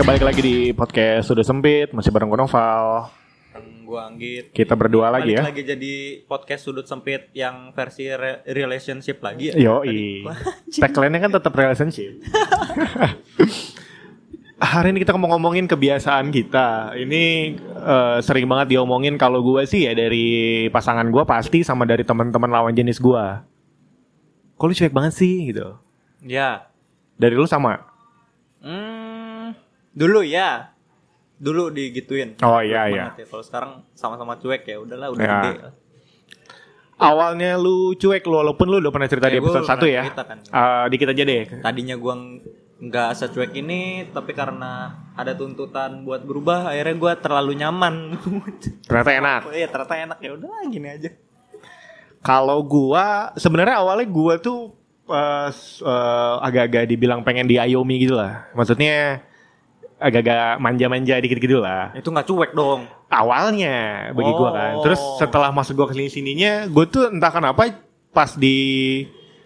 Oke balik lagi di podcast Sudah Sempit Masih bareng gue Noval gua Anggit. Kita berdua lagi Balik ya lagi jadi podcast sudut sempit yang versi re- relationship lagi ya. Yo Tagline-nya kan tetap relationship Hari ini kita mau ngomongin kebiasaan kita Ini eh, sering banget diomongin kalau gue sih ya Dari pasangan gue pasti sama dari teman-teman lawan jenis gue Kok lu cuek banget sih gitu Ya. Dari lu sama? Hmm, dulu ya. Dulu digituin. Oh iya iya ya. Kalau sekarang sama-sama cuek ya udahlah udah Ya. gede. Awalnya lu cuek lu walaupun lu udah pernah cerita di Ya, gua episode 1 pernah ya cerita kan. Eh, Dikit aja deh Tadinya gua ng- nggak secuek ini tapi karena ada tuntutan buat berubah akhirnya gua terlalu nyaman. Ternyata enak Iya ternyata enak ya udah gini aja. Kalau gua sebenarnya awalnya gua tuh eh, eh, agak-agak dibilang pengen diayomi gitu lah. Maksudnya agak-agak manja-manja dikit gitu lah. Itu nggak cuek dong. Awalnya bagi gua kan. Oh. Terus setelah masuk gua ke sini-sininya, gua tuh entah kenapa pas di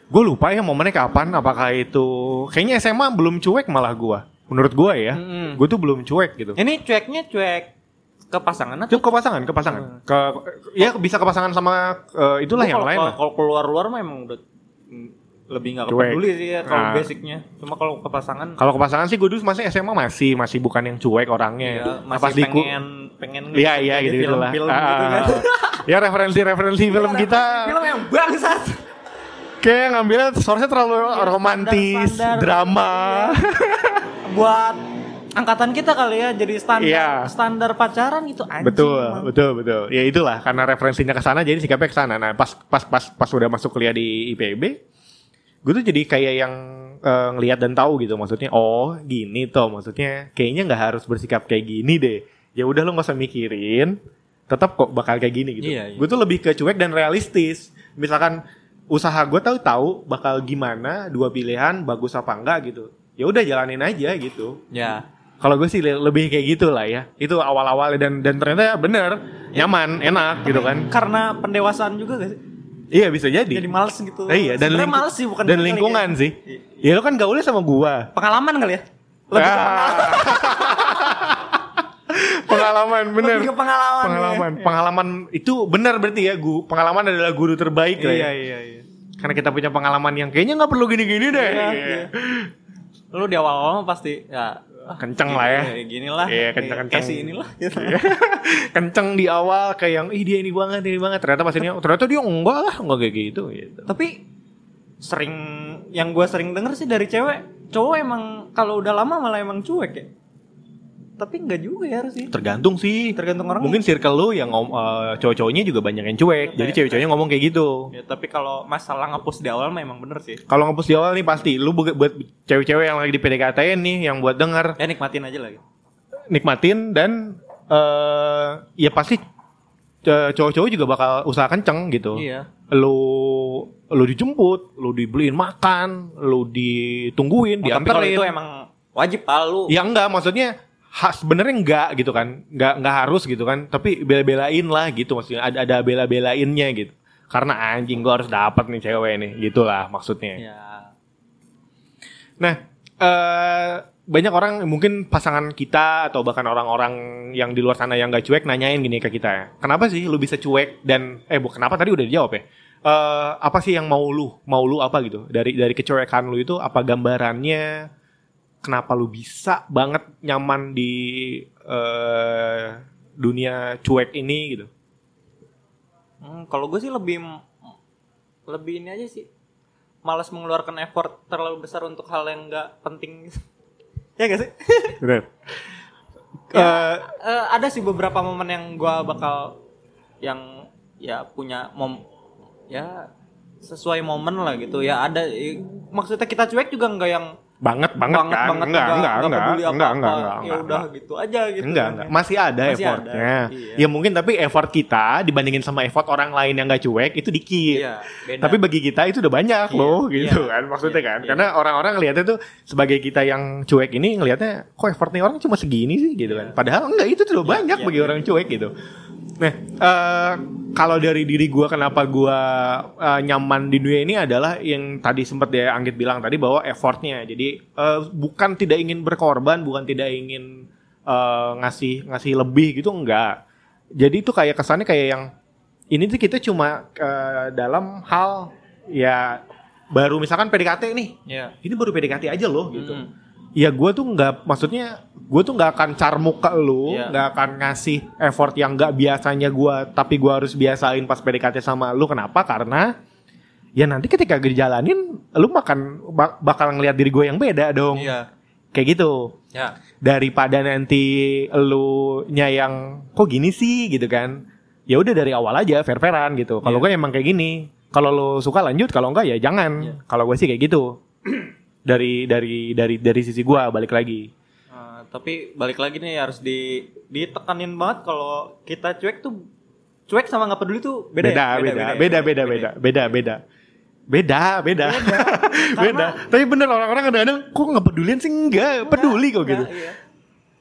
gue lupa ya momennya kapan apakah itu kayaknya SMA belum cuek malah gua menurut gua ya Mm-mm. gue tuh belum cuek gitu Ini cueknya cuek ke pasangan atau ke pasangan ke pasangan ke ya bisa ke pasangan sama eh, itulah Gua yang lain kalau- lah. Kalau keluar luar mah emang udah lebih nggak peduli sih ya kalau Nah. basicnya. Cuma kalau ke pasangan Kalau ke pasangan sih gue dulu masih SMA masih masih bukan yang cuek orangnya. ya, Nah, masih pas pengen pengen Iya iya gitu gitu lah. film-film Ah, gitu kan. ya referensi-referensi film kita film yang bangsat. kayak ngambilnya source terlalu romantis, standar-standar. drama. Buat angkatan kita kali ya jadi standar Iya. standar pacaran gitu anjing. betul, emang. betul, betul. Ya itulah karena referensinya ke sana jadi sikapnya ke sana. Nah, pas pas pas pas udah masuk kuliah di IPB, gue tuh jadi kayak yang eh, ngelihat dan tahu gitu maksudnya. Oh, gini toh maksudnya. Kayaknya nggak harus bersikap kayak gini deh. Ya udah lo nggak usah mikirin. Tetap kok bakal kayak gini gitu. Iya, iya. Gue tuh lebih ke cuek dan realistis. Misalkan usaha gue tahu tahu bakal gimana, dua pilihan bagus apa enggak gitu. Ya udah jalanin aja gitu. Ya. Kalau gue sih le- lebih kayak gitu lah ya. Itu awal-awal dan dan ternyata bener nyaman, enak gitu kan. Karena pendewasaan juga gak sih? Iya bisa jadi. Jadi males gitu. Eh, iya dan lingku- males sih bukan dan lingkungan sih. Ya lo kan gaulnya sama gua. Pengalaman kali ya? Lebih Ah. pengalaman bener. Lebih ke pengalaman. Pengalaman, ya. pengalaman itu benar berarti ya. Gu, pengalaman adalah guru terbaik lah ya. Iya iya iya. Karena kita punya pengalaman yang kayaknya nggak perlu gini-gini deh. Iya, iya. Lu di awal-awal pasti ya Kenceng gini- lah ya. Gini lah. Iya, kenceng-kenceng. Kayak si inilah. gitu. Kenceng di awal kayak yang ih dia ini banget ini banget. Ternyata pas ini ternyata dia enggak lah, enggak kayak gitu gitu. Tapi sering yang gua sering denger sih dari cewek, cowok emang kalau udah lama malah emang cuek ya. Tapi enggak juga ya harus sih. Tergantung sih. Tergantung orang. Mungkin circle lu yang ngom- eh, cowok-cowoknya juga banyak yang cuek. Jadi cewek-ceweknya ngomong kayak gitu. Ya, tapi kalau masalah ngapus di awal mah emang bener sih. Kalau ngapus di awal nih pasti lu buat buat cewek-cewek yang lagi di PDKT nih yang buat denger Ya nikmatin aja lagi. nikmatin dan eh ya pasti cowok-cowok juga bakal usaha kenceng gitu. Iya. Lu lu dijemput, lu dibeliin makan, lu ditungguin, Oh, tapi kalau itu emang wajib pak lu. Ya enggak, maksudnya ha, sebenarnya enggak gitu kan. Enggak enggak harus gitu kan, tapi bela-belain lah gitu maksudnya. Ada ada bela-belainnya gitu. Karena anjing gua harus dapat nih cewek nih, gitulah maksudnya. Ya. Nah, eh banyak orang mungkin pasangan kita atau bahkan orang-orang yang di luar sana yang gak cuek nanyain gini ke kita. Kenapa sih lu bisa cuek dan eh bu kenapa tadi udah dijawab ya? Eh apa sih yang mau lu? Mau lu apa gitu? Dari dari kecuekan lu itu apa gambarannya? Kenapa lu bisa banget nyaman di eh dunia cuek ini gitu? Hmm, kalau gue sih lebih lebih ini aja sih. Malas mengeluarkan effort terlalu besar untuk hal yang nggak penting. ya gak sih? Bener. Ya, eh, ada sih beberapa momen yang gua bakal yang ya punya mom ya sesuai momen lah gitu ya ada maksudnya kita cuek juga enggak yang banget banget, banget kan? banget enggak, enggak, enggak, enggak, apa-apa. enggak, enggak, ya enggak, udah enggak. gitu aja gitu Enggak, enggak. Masih ada Masih effortnya. ada, iya. Ya mungkin tapi effort kita dibandingin sama effort orang lain yang gak cuek itu dikit. Iya, beda. Tapi bagi kita itu udah banyak Iya, loh gitu iya, kan maksudnya iya, kan. iya. Karena orang-orang ngelihatnya tuh sebagai kita yang cuek ini ngelihatnya kok effortnya orang cuma segini sih gitu kan. Padahal enggak itu tuh udah Iya, banyak iya, bagi iya. orang cuek gitu. Nah, uh, kalau dari diri gue kenapa gue uh, nyaman di dunia ini adalah yang tadi sempat ya Anggit bilang tadi bahwa effortnya. Jadi uh, bukan tidak ingin berkorban, bukan tidak ingin uh, ngasih ngasih lebih gitu enggak. Jadi itu kayak kesannya kayak yang ini tuh kita cuma uh, dalam hal ya baru misalkan PDKT nih. Yeah. Ini baru PDKT aja loh gitu. Mm. Ya gue tuh nggak, maksudnya gue tuh nggak akan carmuk ke lu, Iya. nggak akan ngasih effort yang nggak biasanya gue, tapi gue harus biasain pas PDKT sama lu. Kenapa? Karena ya nanti ketika dijalanin, lu makan bak- bakal ngelihat diri gue yang beda dong. Iya. Kayak gitu. Ya. Daripada nanti lu nya yang kok gini sih gitu kan. Ya udah dari awal aja fair-fairan gitu. Kalau Iya. gue emang kayak gini. Kalau lu suka lanjut, kalau enggak ya jangan. Iya. Kalau gue sih kayak gitu. Dari dari dari dari sisi gue balik lagi. Eh, tapi balik lagi nih harus di ditekanin banget kalau kita cuek tuh cuek sama nggak peduli tuh beda Beda, ya? beda, beda, beda, beda, beda, beda, beda. Beda, beda. Tapi bener orang-orang kadang-kadang kok nggak pedulian sih enggak, peduli kok gitu. Iya.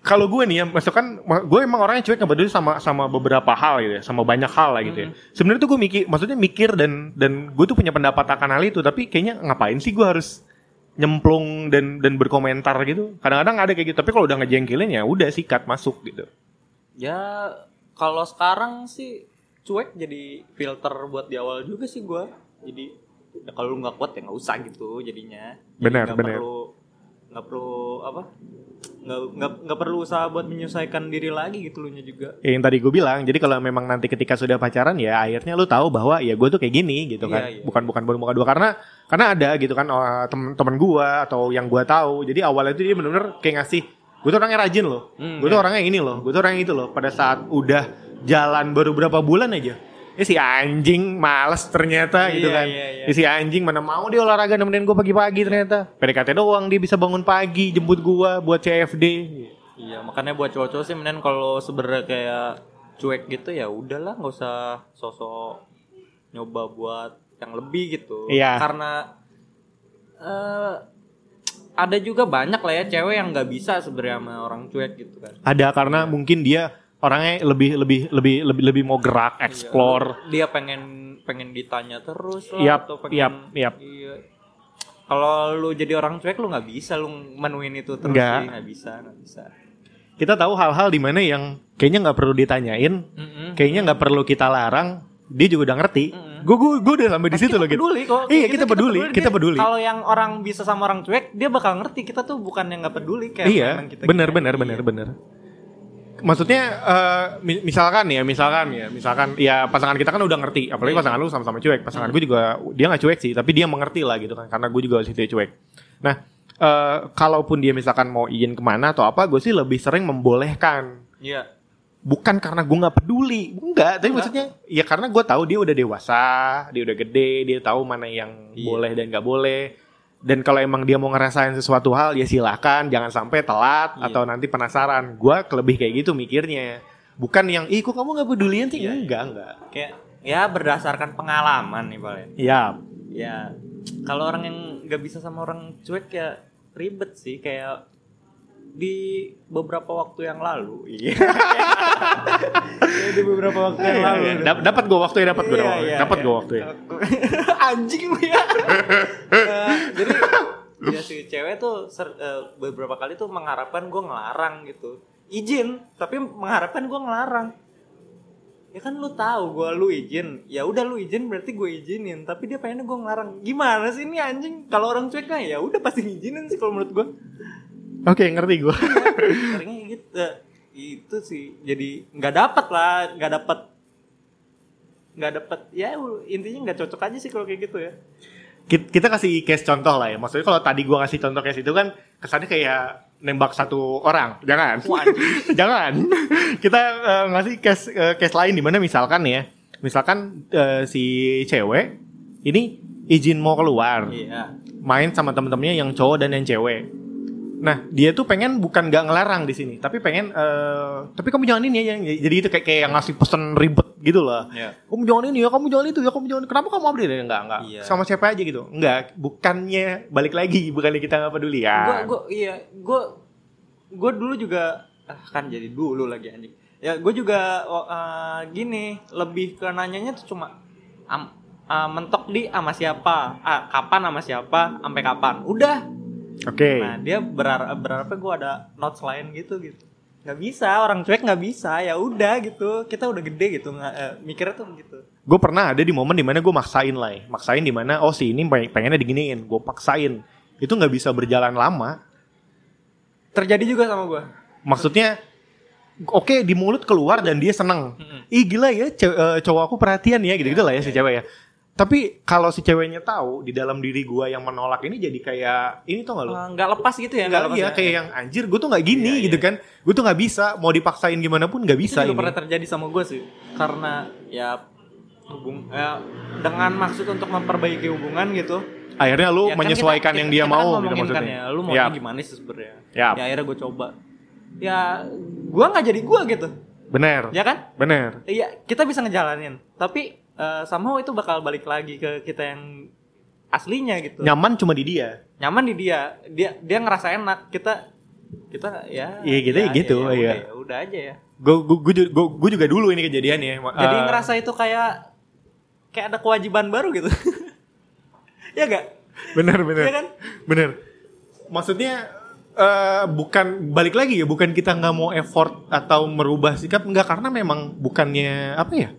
Kalau gue nih ya, misalkan gue emang orangnya cuek nggak peduli sama sama beberapa hal gitu ya, sama banyak hal lah gitu ya. Sebenarnya tuh gue mikir, maksudnya mikir dan dan gue tuh punya pendapat akan hal itu, tapi kayaknya ngapain sih gue harus nyemplung dan dan berkomentar gitu. Kadang-kadang ada kayak gitu, tapi kalau udah ngejengkelin ya udah sikat masuk gitu. Ya kalau sekarang sih cuek jadi filter buat di awal juga sih gua. Jadi ya kalau lu nggak kuat ya nggak usah gitu jadinya. Jadi Benar, benar. Perlu nggak perlu apa? Nggak nggak nggak perlu usaha buat menyesuaikan diri lagi gitu lu juga. Ya, yang tadi gue bilang, jadi kalau memang nanti ketika sudah pacaran ya akhirnya lu tahu bahwa ya gue tuh kayak gini gitu kan. Iya, iya. Bukan bukan baru muka dua karena karena ada gitu kan oh, temen-temen gue atau yang gue tahu. Jadi awalnya itu dia bener-bener kayak ngasih gue tuh orangnya rajin loh. Hmm, gue tuh iya. orangnya ini loh. Gue tuh orangnya itu loh. Pada saat udah jalan baru berapa bulan aja. Ya si anjing males ternyata gitu Iya, kan. iya, iya. Ya si anjing mana mau dia olahraga nemenin gue pagi-pagi ternyata. PDKT doang dia bisa bangun pagi jemput gue buat CFD. Iya makanya buat cowok-cowok sih mending kalau sebenarnya kayak cuek gitu ya udahlah nggak usah sosok nyoba buat yang lebih gitu. Iya. Karena eh ada juga banyak lah ya cewek yang nggak bisa sebenarnya sama orang cuek gitu kan. Ada karena mungkin dia orangnya lebih lebih lebih lebih lebih mau gerak, explore. Dia pengen pengen ditanya terus lah Yap, atau pengen yap, yap. Iya. Kalau lu jadi orang cuek lu nggak bisa lu menuin itu terus Nggak. bisa nggak bisa. Kita tahu hal-hal di mana yang kayaknya nggak perlu ditanyain, Mm-mm. kayaknya nggak perlu kita larang. Dia juga udah ngerti. Mm-mm. Gue gue gue udah sampai di situ kita loh gitu. peduli kok. Iya kita gitu, peduli, kita peduli. Kalau yang orang bisa sama orang cuek, dia bakal ngerti kita tuh bukan yang nggak peduli kayak Iya, kita benar gini. benar Iya. benar benar. Maksudnya eh, mi- misalkan ya, misalkan ya, misalkan ya pasangan kita kan udah ngerti, apalagi Iya. pasangan lu sama-sama cuek. Pasangan Hmm. gue juga dia nggak cuek sih, tapi dia mengerti lah gitu kan, karena gue juga situ cuek. Nah, eh, kalaupun dia misalkan mau izin ke mana atau apa, gue sih lebih sering membolehkan Iya. bukan karena gue nggak peduli enggak tapi maksudnya ya karena gue tahu dia udah dewasa dia udah gede dia tahu mana yang Iya. boleh dan nggak boleh dan kalau emang dia mau ngerasain sesuatu hal ya silakan. Jangan sampai telat Iya. atau nanti penasaran. Gue lebih kayak gitu mikirnya. Bukan yang ih kok kamu nggak pedulian sih? Iya. enggak enggak. Kayak ya berdasarkan pengalaman nih paling. ya. Ya kalau orang yang nggak bisa sama orang cuek ya ribet sih. Kayak di beberapa waktu yang lalu. Iya. Ya, di beberapa waktu yang lalu. Dap- dapat gue waktu ya dapat gue Iya, iya, dapat iya. gue waktu ya Anjing lu ya. Eh, jadi ya si cewek tuh ser- eh, beberapa kali tuh mengharapkan gue ngelarang gitu. Izin, tapi mengharapkan gue ngelarang. Ya kan lu tahu gue lu izin, ya udah lu izin berarti gue izinin. Tapi dia pengen gue ngelarang. Gimana sih ini anjing? Kalau orang cuek kan ya udah pasti ngizinin sih kalau menurut gue. Oke ngerti gue Seringnya gitu. Itu sih jadi nggak dapat lah, nggak dapat nggak dapat ya intinya nggak cocok aja sih kalau kayak gitu ya. Kit- kita kasih case contoh lah ya. Maksudnya kalau tadi gua ngasih contoh case itu kan kesannya kayak nembak satu orang. Jangan. Jangan. kita eh, ngasih case eh, case lain di mana misalkan ya. Misalkan eh, si cewek ini izin mau keluar, Iya. main sama temen-temennya yang cowok dan yang cewek. Nah, dia tuh pengen bukan gak ngelarang di sini, tapi pengen eh tapi kamu jangan ini ya. Jadi itu kayak kayak yang ngasih pesan ribet gitu lah Iya. kamu jangan ini ya, kamu jangan itu ya, kamu jangan. Kenapa kamu update ya? Enggak, enggak. Iya. Sama siapa aja gitu. Enggak, bukannya balik lagi, bukannya kita nggak peduli ya. Gue gue iya gue gue dulu juga ah, kan jadi dulu lagi anjing. ya gue juga uh, gini lebih ke nanyanya tuh cuma um, uh, mentok di sama siapa uh, kapan sama siapa sampai kapan udah oke okay. nah dia berharap berharapnya gue ada notes lain gitu gitu nggak bisa orang cuek nggak bisa ya udah gitu kita udah gede gitu nggak uh, mikirnya tuh gitu gue pernah ada di momen di mana gue maksain lah ya. maksain di mana oh si ini pengennya diginiin gue paksain itu nggak bisa berjalan lama terjadi juga sama gue maksudnya oke okay, di mulut keluar dan dia seneng. Mm-hmm. Ih gila ya uh, cowok aku perhatian ya gitu-gitu lah ya si cewek ya. Tapi kalau si ceweknya tahu di dalam diri gua yang menolak ini jadi kayak ini tuh gak lo? Nggak uh, lepas gitu ya? Nggak iya ya. kayak yang anjir gue tuh nggak gini iya, gitu iya. kan. Gue tuh nggak bisa mau dipaksain gimana pun nggak bisa. Itu juga pernah terjadi sama gue sih. Karena ya hubung ya, dengan maksud untuk memperbaiki hubungan gitu. Akhirnya lu ya, kan menyesuaikan kita, yang dia kan mau gitu maksudnya. Kan ya, lu mau yep. gimana sih sebenarnya? Yep. Ya akhirnya gue coba ya gua nggak jadi gua gitu bener ya kan bener iya kita bisa ngejalanin tapi uh, somehow itu bakal balik lagi ke kita yang aslinya gitu. Nyaman cuma di dia. Nyaman di dia. Dia dia ngerasa enak. Kita kita ya. Iya gitu ya, gitu ya, ya, iya. udah, ya, udah aja ya. Gue gue juga dulu ini kejadiannya. Jadi uh, ngerasa itu kayak kayak ada kewajiban baru gitu. Ya gak bener bener. ya kan? Bener. Maksudnya uh, bukan balik lagi ya? Bukan kita nggak mau effort atau merubah sikap? Nggak karena memang bukannya apa ya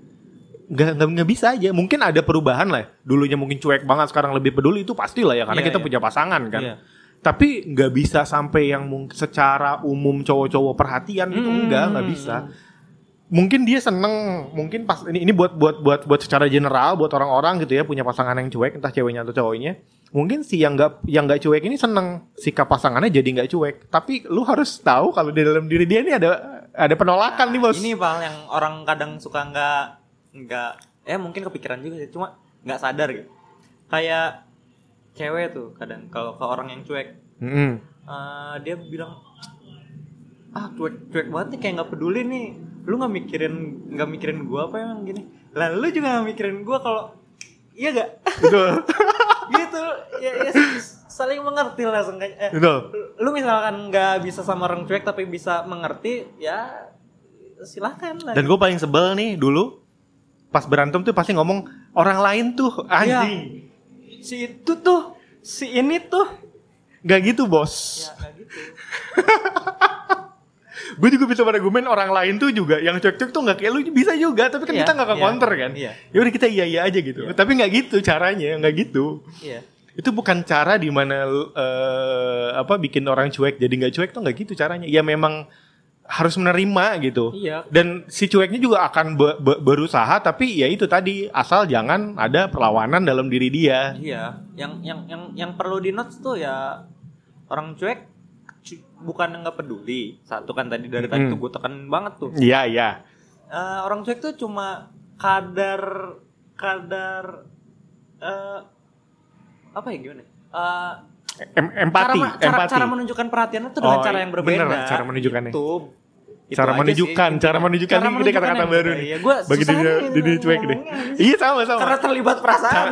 nggak nggak bisa aja mungkin ada perubahan lah ya. dulunya mungkin cuek banget sekarang lebih peduli itu pasti lah ya karena yeah, kita yeah. punya pasangan kan yeah. tapi nggak bisa sampai yang secara umum cowok-cowok perhatian mm. itu enggak nggak bisa mungkin dia seneng mungkin pas ini ini buat buat buat buat secara general buat orang-orang gitu ya punya pasangan yang cuek entah ceweknya atau cowoknya mungkin si yang nggak yang nggak cuek ini seneng sikap pasangannya jadi nggak cuek tapi lu harus tahu kalau di dalam diri dia ini ada ada penolakan nah, nih bos ini pal yang orang kadang suka nggak nggak eh mungkin kepikiran juga sih cuma nggak sadar gitu. Kayak cewek tuh kadang kalau ke orang yang cuek. Mm -hmm. uh, dia bilang ah cuek cuek banget nih kayak nggak peduli nih. Lu nggak mikirin nggak mikirin gua apa emang gini? Lalu juga nggak mikirin gua kalau iya gak betul. Gitu. Ya, ya saling mengerti lah eh, betul. lu misalkan nggak bisa sama orang cuek tapi bisa mengerti ya silahkan lah. Dan gue paling sebel nih dulu pas berantem tuh pasti ngomong orang lain tuh iya. anjing ya, si itu tuh si ini tuh Gak gitu bos ya gak gitu gue juga bisa argumen orang lain tuh juga yang cek-cek tuh nggak kayak lu bisa juga tapi kan yeah, kita nggak ke yeah, counter kan yeah. ya udah kita iya iya aja gitu yeah. tapi nggak gitu caranya nggak gitu yeah. itu bukan cara di mana uh, apa bikin orang cuek jadi nggak cuek tuh nggak gitu caranya ya memang harus menerima gitu. Iya. dan si cueknya juga akan be be berusaha tapi ya itu tadi asal jangan ada perlawanan dalam diri dia. Iya. Yang yang yang yang perlu di notes tuh ya orang cuek bukan nggak peduli. Satu kan tadi dari tadi hmm. tuh gue tekan banget tuh. Iya iya. Uh, orang cuek tuh cuma kadar kadar uh, apa ya gimana uh, em empati cara, cara, empati cara menunjukkan perhatian itu dengan oh, cara yang berbeda bener, cara menunjukkannya itu itu cara menunjukkan, sih. cara menunjukkan cara ini kata-kata baru nih. Iya, gua bagi dia di cuek deh. Iya sama sama. Karena terlibat perasaan.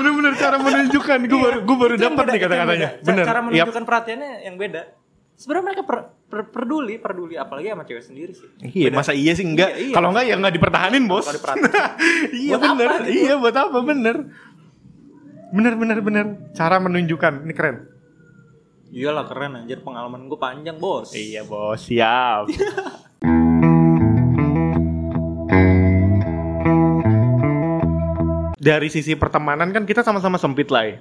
Bener-bener cara menunjukkan. Gue baru gue baru dapat nih kata-katanya. Bener. Cara menunjukkan perhatiannya yang beda sebenarnya mereka per, per, peduli peduli apalagi sama cewek sendiri sih iya Beda. masa iya sih enggak iya, iya. kalau enggak ya enggak dipertahanin bos iya buat bener apa, gitu? iya buat apa bener bener bener bener. Cara menunjukkan. Ini keren. Iyalah keren anjir. Pengalaman gue panjang bos. Iya bos. Siap. Dari sisi pertemanan kan kita sama-sama sempit lah ya.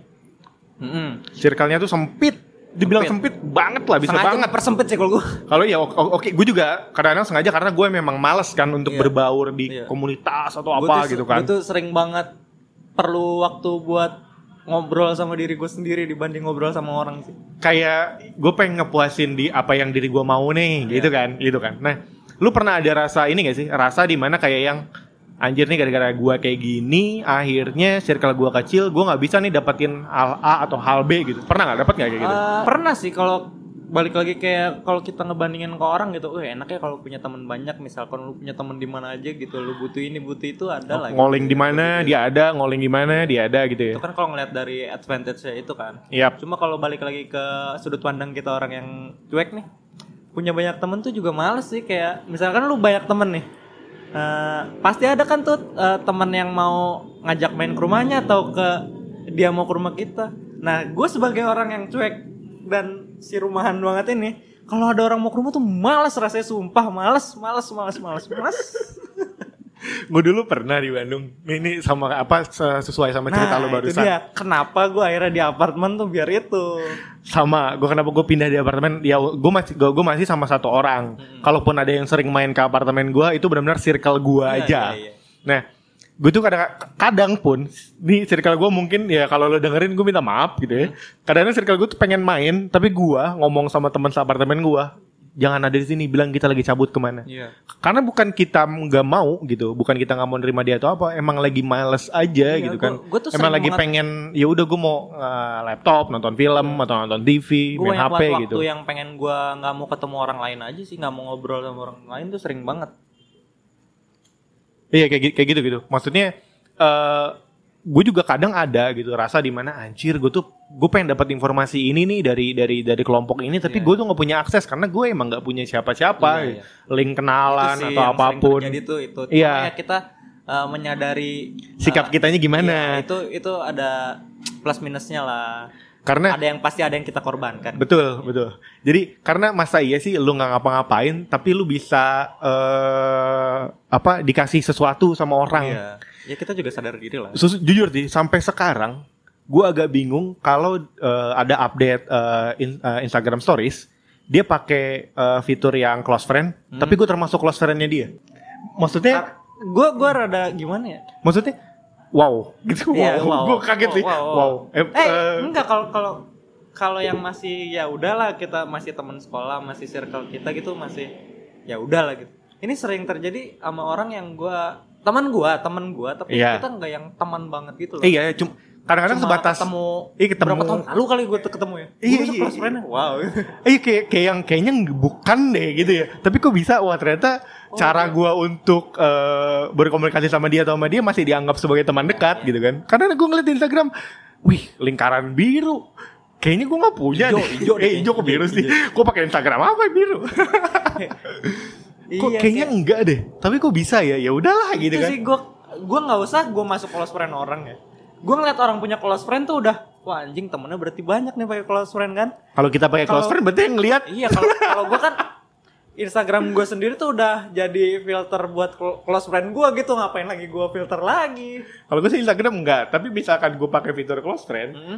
Mm -hmm. Circle-nya tuh sempit. Dibilang sempit, sempit banget lah bisa sengaja banget. persempit sih kalau gue kalau ya oke okay, gue juga kadang-kadang sengaja karena gue memang males kan untuk iya. berbaur di iya. komunitas atau gua apa tuh, gitu kan. gue tuh sering banget perlu waktu buat ngobrol sama diri gue sendiri dibanding ngobrol sama orang sih. Kayak gue pengen ngepuasin di apa yang diri gue mau nih iya. gitu kan gitu kan. Nah lu pernah ada rasa ini gak sih? Rasa di mana kayak yang anjir nih gara-gara gue kayak gini akhirnya circle gue kecil gue nggak bisa nih dapetin hal A atau hal B gitu. Pernah nggak? Dapet nggak kayak gitu? Uh, pernah sih kalau balik lagi kayak kalau kita ngebandingin ke orang gitu, uh enaknya kalau punya teman banyak, misalkan lu punya teman di mana aja gitu, lu butuh ini butuh itu ada lah. Ngoling di mana gitu. dia ada, ngoling di mana dia ada gitu ya. Itu kan kalau ngeliat dari advantage-nya itu kan. Yep. Cuma kalau balik lagi ke sudut pandang kita orang yang cuek nih, punya banyak temen tuh juga males sih kayak misalkan lu banyak temen nih uh, pasti ada kan tuh uh, temen yang mau ngajak main ke rumahnya atau ke dia mau ke rumah kita nah gue sebagai orang yang cuek dan si rumahan banget ini. Kalau ada orang mau ke rumah tuh males rasanya sumpah males males males males males. Gue dulu pernah di Bandung. Ini sama apa sesuai sama cerita nah, lo barusan. itu dia. kenapa gue akhirnya di apartemen tuh biar itu? Sama gue kenapa gue pindah di apartemen? Ya gue masih gue masih sama satu orang. Hmm. kalaupun ada yang sering main ke apartemen gue itu benar-benar circle gue ya, aja. ya, ya. nah gue tuh kadang kadang pun di circle gue mungkin ya kalau lo dengerin gue minta maaf gitu ya. Kadang-kadang circle gue tuh pengen main tapi gue ngomong sama teman seapartemen gue jangan ada di sini bilang kita lagi cabut ke mana. Yeah. karena bukan kita nggak mau gitu bukan kita nggak mau nerima dia atau apa emang lagi males aja yeah, gitu kan. gua, gua emang lagi pengen ya udah gue mau uh, laptop nonton film yeah. atau nonton TV gua main HP waktu gitu. yang pengen gue nggak mau ketemu orang lain aja sih nggak mau ngobrol sama orang lain tuh sering banget iya kayak kayak gitu gitu maksudnya uh, gue juga kadang ada gitu rasa di mana anjir gue tuh gue pengen dapat informasi ini nih dari dari dari kelompok ini tapi yeah. gue tuh nggak punya akses karena gue emang nggak punya siapa-siapa yeah, yeah. link kenalan atau apa pun itu itu iya yeah. kita uh, menyadari sikap uh, kitanya gimana yeah, itu itu ada plus minusnya lah karena ada yang pasti ada yang kita korbankan betul betul jadi karena masa iya sih lu nggak ngapa-ngapain tapi lu bisa uh, apa dikasih sesuatu sama orang yeah Ya kita juga sadar diri lah. Sus jujur sih, sampai sekarang gue agak bingung kalau uh, ada update uh, in, uh, Instagram Stories, dia pakai uh, fitur yang close friend, hmm. tapi gue termasuk close friendnya dia. Maksudnya? Gue gue rada gimana ya? Maksudnya? Wow, gitu. Iya, wow. wow. Gue kaget sih. Wow. wow. wow. Eh, eh uh, enggak kalau kalau kalau yang masih ya udahlah kita masih teman sekolah, masih circle kita gitu masih ya udahlah gitu. Ini sering terjadi sama orang yang gue teman gua teman gua tapi yeah. kita nggak yang teman banget gitu loh iya cuma kadang-kadang sebatas ketemu iya ketemu. berapa tahun lalu kali gue ketemu ya. Iya iya, iya. friend wow. Iya kayak kayak yang kayaknya bukan deh gitu ya. Tapi kok bisa? Wah ternyata oh, cara iya. gue untuk uh, berkomunikasi sama dia atau sama dia masih dianggap sebagai teman dekat gitu kan. Karena gue ngeliat di Instagram wih lingkaran biru. Kayaknya gue nggak punya ijo, ijo, eh ijo kok biru sih? Gue pakai Instagram apa biru? Kok iya, kayaknya kayak... enggak deh? Tapi kok bisa ya? Ya udahlah gitu kan. sih gue gue nggak usah gue masuk close friend orang ya gue ngeliat orang punya close friend tuh udah wah anjing temennya berarti banyak nih pakai close friend kan? Kalau kita pakai close friend berarti yang ngeliat. Iya kalau kalau gue kan Instagram gue sendiri tuh udah jadi filter buat close friend gue gitu ngapain lagi gue filter lagi? Kalau gue sih Instagram enggak tapi misalkan gue pakai fitur close friend mm -hmm.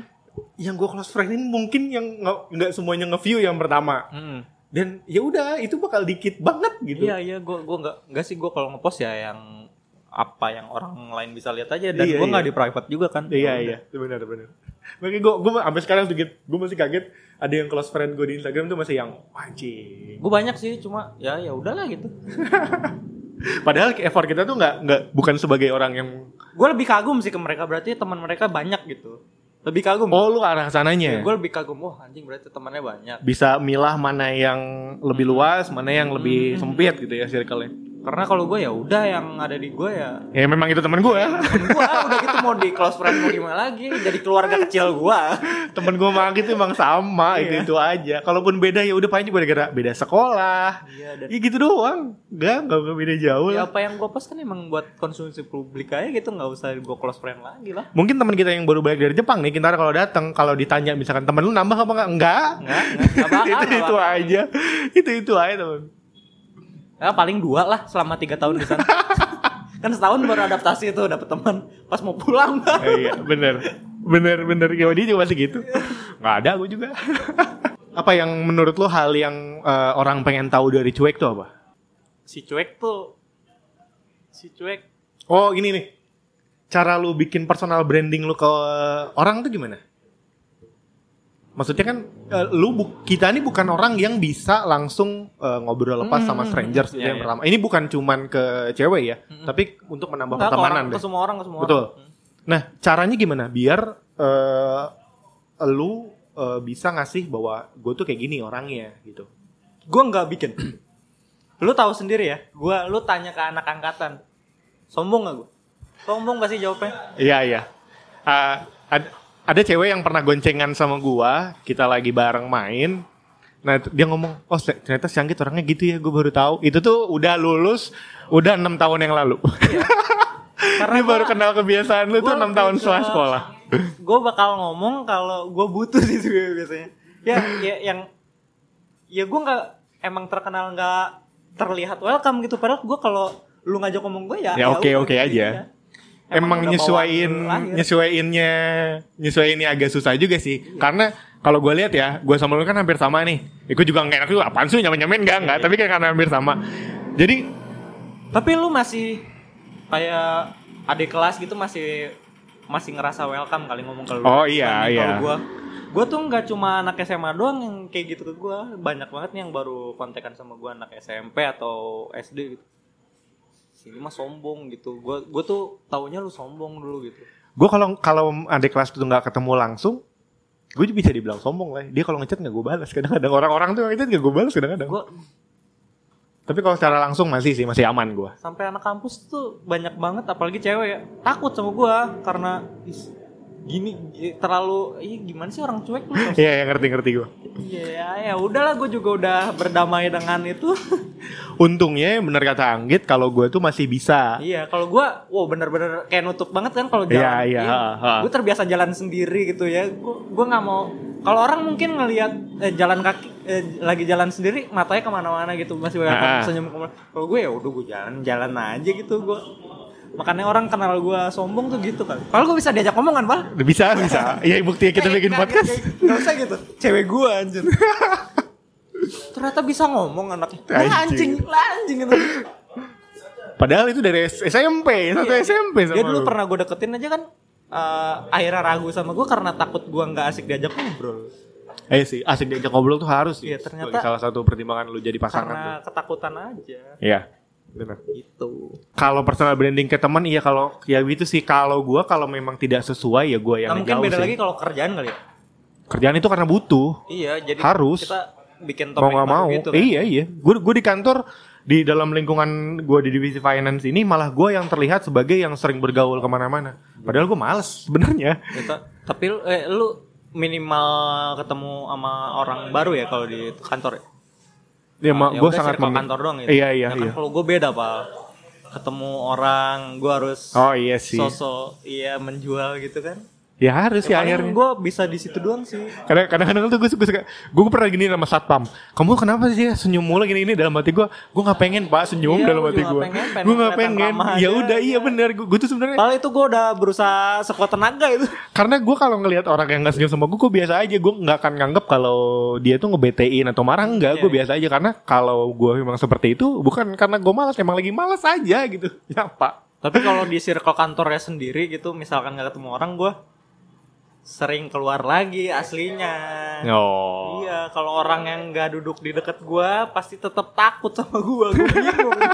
yang gue close friendin mungkin yang nggak semuanya nge-view yang pertama. Mm -hmm dan ya udah itu bakal dikit banget gitu. Iya iya gue gue nggak nggak sih gue kalau ngepost ya yang apa yang orang lain bisa lihat aja. Dan iya, gue nggak iya. di private juga kan. Iya iya. Benar benar. Makanya gue gue sampai sekarang tuh gue masih kaget ada yang close friend gue di Instagram tuh masih yang anjing. Gue banyak sih cuma ya ya udahlah gitu. Padahal effort kita tuh nggak nggak bukan sebagai orang yang gue lebih kagum sih ke mereka berarti teman mereka banyak gitu. Lebih kagum. Oh lu arah sananya? Ya, gue lebih kagum wah anjing berarti temannya banyak. Bisa milah mana yang lebih luas mana yang lebih hmm. sempit gitu ya circle-nya karena kalau gue ya udah yang ada di gue ya. Ya memang itu teman gue ya temen gue udah gitu mau di close friend mau gimana lagi? Jadi keluarga kecil gue temen gue mah gitu emang sama iya. itu itu aja. Kalaupun beda ya udah paling juga gara beda sekolah. Iya, dan ya gitu doang. Gak gak beda jauh ya lah. apa yang gue post kan emang buat konsumsi publik aja gitu. Nggak usah gue close friend lagi lah. Mungkin teman kita yang baru balik dari Jepang nih kita kalau datang kalau ditanya misalkan temen lu nambah apa enggak enggak enggak, enggak, enggak itu itu aja. Itu itu aja teman Ya, paling dua lah selama tiga tahun di sana. kan setahun baru adaptasi itu dapet teman pas mau pulang. eh, iya bener bener bener ya dia juga masih gitu. Nggak ada gue juga. apa yang menurut lo hal yang uh, orang pengen tahu dari cuek tuh apa? Si cuek tuh si cuek. Oh ini nih cara lu bikin personal branding lu ke orang tuh gimana? Maksudnya kan uh, lu bu kita ini bukan orang yang bisa langsung uh, ngobrol lepas hmm, sama strangers hmm, yang iya. pertama. Ini bukan cuman ke cewek ya, hmm. tapi untuk menambah Enggak, pertemanan ke, ke semua orang ke semua Betul. orang. Betul. Nah, caranya gimana biar uh, lu uh, bisa ngasih bahwa gue tuh kayak gini orangnya gitu. Gue nggak bikin. lu tahu sendiri ya, gue lu tanya ke anak angkatan. Sombong gak gue? Sombong gak sih jawabnya? Iya, iya. Uh, ada cewek yang pernah goncengan sama gua, kita lagi bareng main. Nah dia ngomong, oh ternyata si Anggit orangnya gitu ya, gue baru tahu. Itu tuh udah lulus, udah enam tahun yang lalu. Karena dia baru gua- kenal kebiasaan lu tuh gua enam tahun setelah sekolah. gue bakal ngomong kalau gue butuh sih biasanya ya ya yang ya gue nggak emang terkenal nggak terlihat welcome gitu padahal gue kalau lu ngajak ngomong gue ya Ya oke, udah, oke gitu aja. ya. Emang, bawaan lahir. nyesuainnya nyesuainnya agak susah juga sih. Karena kalau gue lihat ya, gue sama lu kan hampir sama nih. Ya, gue juga nggak enak juga apaan sih nyamen-nyamen enggak enggak, tapi kan karena hampir sama. Jadi tapi lu masih kayak adik kelas gitu masih masih ngerasa welcome kali ngomong ke lu Oh, iya, Dibanding iya. gua gua tuh nggak cuma anak SMA doang yang kayak gitu ke gua banyak banget nih yang baru kontekan sama gua anak SMP atau SD gitu sini mah sombong gitu gua gua tuh taunya lu sombong dulu gitu gue kalau kalau adik kelas itu nggak ketemu langsung, gue bisa dibilang sombong lah. Dia kalau ngechat nggak gue balas. Kadang-kadang orang-orang tuh ngechat nggak gue balas kadang-kadang. gua Tapi kalau secara langsung masih sih masih aman gue. sampai anak kampus tuh banyak banget apalagi cewek ya takut sama gua karena "Ih, gini eh, terlalu ih gimana sih orang cuek lu Iya, ya, ngerti-ngerti gue. Iya, ya udahlah gue juga udah berdamai dengan itu. Untungnya bener kata Anggit kalau gue tuh masih bisa. iya, kalau gue, wow bener-bener kayak nutup banget kan kalau Iya, jalan. iya, ha, ha. Gue terbiasa jalan sendiri gitu ya. Gue gue nggak mau. Kalau orang mungkin ngelihat eh, jalan kaki eh, lagi jalan sendiri, matanya ke mana-mana gitu masih banyak senyum ke mana. Kalau gue ya udah gue jalan jalan aja gitu gue. Makanya orang kenal gue sombong tuh gitu kan. Kalau gue bisa diajak ngomongan, Pak. Bisa, bisa. Iya, buktinya kita bikin podcast. Gak usah gitu. Cewek gue anjir. Ternyata bisa ngomong anaknya. Lah Anjing. anjing, lah anjing itu. Padahal itu dari SMP, satu Iya. SMP sama Dia dulu lu. pernah gue deketin aja kan. eh, akhirnya ragu sama gue karena takut gue nggak asik diajak ngobrol. Eh sih, asik diajak ngobrol tuh harus sih. Iya, ternyata- salah satu pertimbangan lu jadi pasangan Karena tuh. ketakutan aja. Iya. Benar. Itu. Kalau personal branding ke teman iya kalau ya gitu sih kalau gua kalau memang tidak sesuai ya gua yang Nah, mungkin beda sih. lagi kalau kerjaan kali ya. Kerjaan itu karena butuh. Iya, jadi Harus. kita bikin mau topik nggak baru mau. gitu kan. Iya iya. Gue gue di kantor di dalam lingkungan gue di divisi finance ini malah gue yang terlihat sebagai yang sering bergaul ke mana-mana. Padahal gue males sebenarnya. Tapi lu- eh, lu minimal ketemu sama orang baru ya kalau di kantor ya? Ya, ma- Ya gue sangat kantor doang gitu. Iya iya Ya kan iya. kalau gue beda pak ketemu orang gue harus Oh iya sih. sosok iya menjual gitu kan Ya harus ya, akhirnya. gue bisa di situ doang sih Kadang- Kadang-kadang tuh gue suka, gue pernah gini sama satpam. Kamu kenapa sih senyum mulu gini ini dalam hati gue? Gue nggak pengen pak senyum Iya, dalam hati gue. nggak pengen, pengen Gue nggak pengen. Ya udah iya iya. bener. Gue tuh sebenarnya Padahal itu gue udah berusaha sekuat tenaga itu karena gue kalau ngelihat orang yang nggak senyum sama gue, gue biasa aja. Gue nggak akan nganggep kalau dia tuh ngebetein atau marah enggak. Iya, gue iya. biasa aja karena kalau gue memang seperti itu bukan karena gue malas, emang lagi malas aja gitu. Ya pak. Tapi kalau di circle kantornya sendiri gitu misalkan nggak ketemu orang gue sering keluar lagi aslinya Oh. Iya, kalau orang yang nggak duduk di deket gue pasti tetap takut sama gue. Bingung.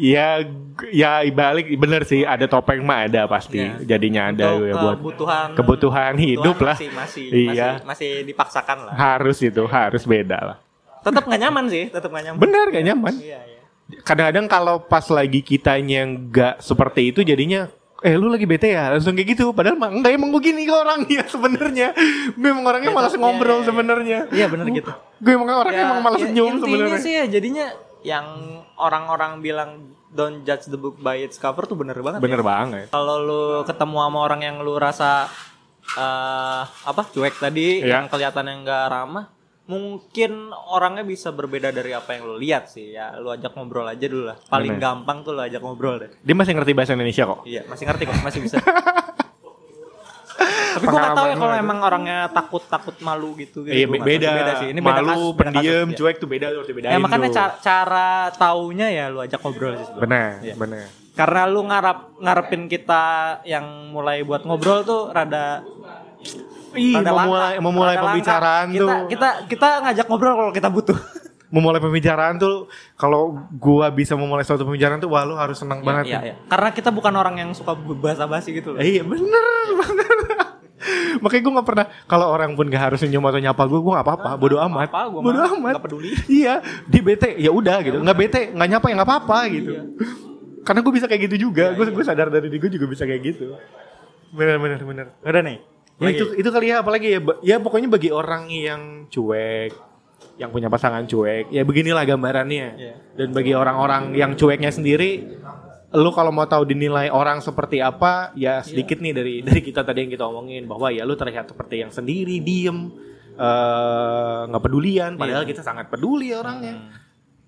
Ya, ya balik bener sih ada topeng mah ada pasti. Iya. Jadinya ada Untuk ya buat kebutuhan kebutuhan hidup lah. masih masih, Iya. masih masih dipaksakan lah. Harus itu, harus beda lah. Tetap nggak nyaman sih, tetap nggak nyaman. Bener gak nyaman. Iya, iya. Kadang-kadang kalau pas lagi kitanya nggak seperti itu jadinya eh lu lagi bete ya langsung kayak gitu padahal mah enggak emang gue gini kok orangnya sebenarnya gue emang orangnya Ya, malas tapi- ngobrol iya, iya. sebenarnya Iya, bener gitu. gue emang orangnya emang malas ya, senyum intinya sebenarnya sih ya jadinya yang orang-orang bilang don't judge the book by its cover tuh bener banget. bener ya. banget Kalau lu ketemu sama orang yang lu rasa eh apa cuek tadi Iya. yang kelihatan yang nggak ramah, mungkin orangnya bisa berbeda dari apa yang lu lihat sih ya. Lu ajak ngobrol aja dulu lah. Paling Bener. gampang tuh lu ajak ngobrol deh. dia masih ngerti bahasa Indonesia kok Iya, masih ngerti kok, masih bisa. Tapi gue gak tahu ya kalau emang orangnya takut takut malu gitu. gitu. iya Gua be- nggak tahu. beda, sih. Ini beda malu beda pendiam kasus, ya. cuek tuh beda tuh dibedain Ya makanya tuh. cara, cara taunya ya lu ajak ngobrol sih benar Iya. benar Karena lu ngarap ngarepin kita yang mulai buat ngobrol tuh rada Ih, rada memulai langka. memulai Rada pembicaraan langka. tuh Kita, kita kita ngajak ngobrol kalau kita butuh. memulai pembicaraan tuh kalau gua bisa memulai suatu pembicaraan tuh wah lu harus senang banget Iya, iya. Karena kita bukan orang yang suka basa-basi gitu loh. Iya bener bener makanya gue gak pernah kalau orang pun gak harus senyum atau nyapa gue gue gak apa-apa bodo amat apa-apa, gua bodo amat nggak peduli. iya di bete ya udah gitu nggak bete nggak nyapa ya nggak apa-apa gitu karena gue bisa kayak gitu juga gue gue sadar dari diri gue juga bisa kayak gitu bener bener bener Udah nih. Ya itu itu kali ya apalagi ya ya pokoknya bagi orang yang cuek, yang punya pasangan cuek, ya beginilah gambarannya. Iya. Dan bagi orang-orang yang cueknya sendiri, lu kalau mau tahu dinilai orang seperti apa, ya sedikit nih dari dari kita tadi yang kita omongin bahwa ya lu terlihat seperti yang sendiri, diem, eh, nggak pedulian, padahal kita sangat peduli orangnya.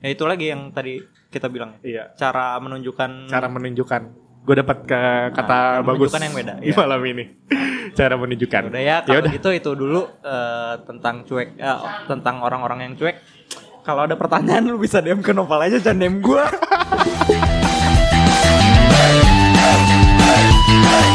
Ya itu lagi yang tadi kita bilang. Iya. Cara menunjukkan Cara menunjukkan gue dapat ke kata nah, bagus kan yang beda, di ya. malam ini cara menunjukkan udah ya kalau Yaudah. itu itu dulu uh, tentang cuek uh, tentang orang-orang yang cuek kalau ada pertanyaan lu bisa DM ke novel aja jangan DM gue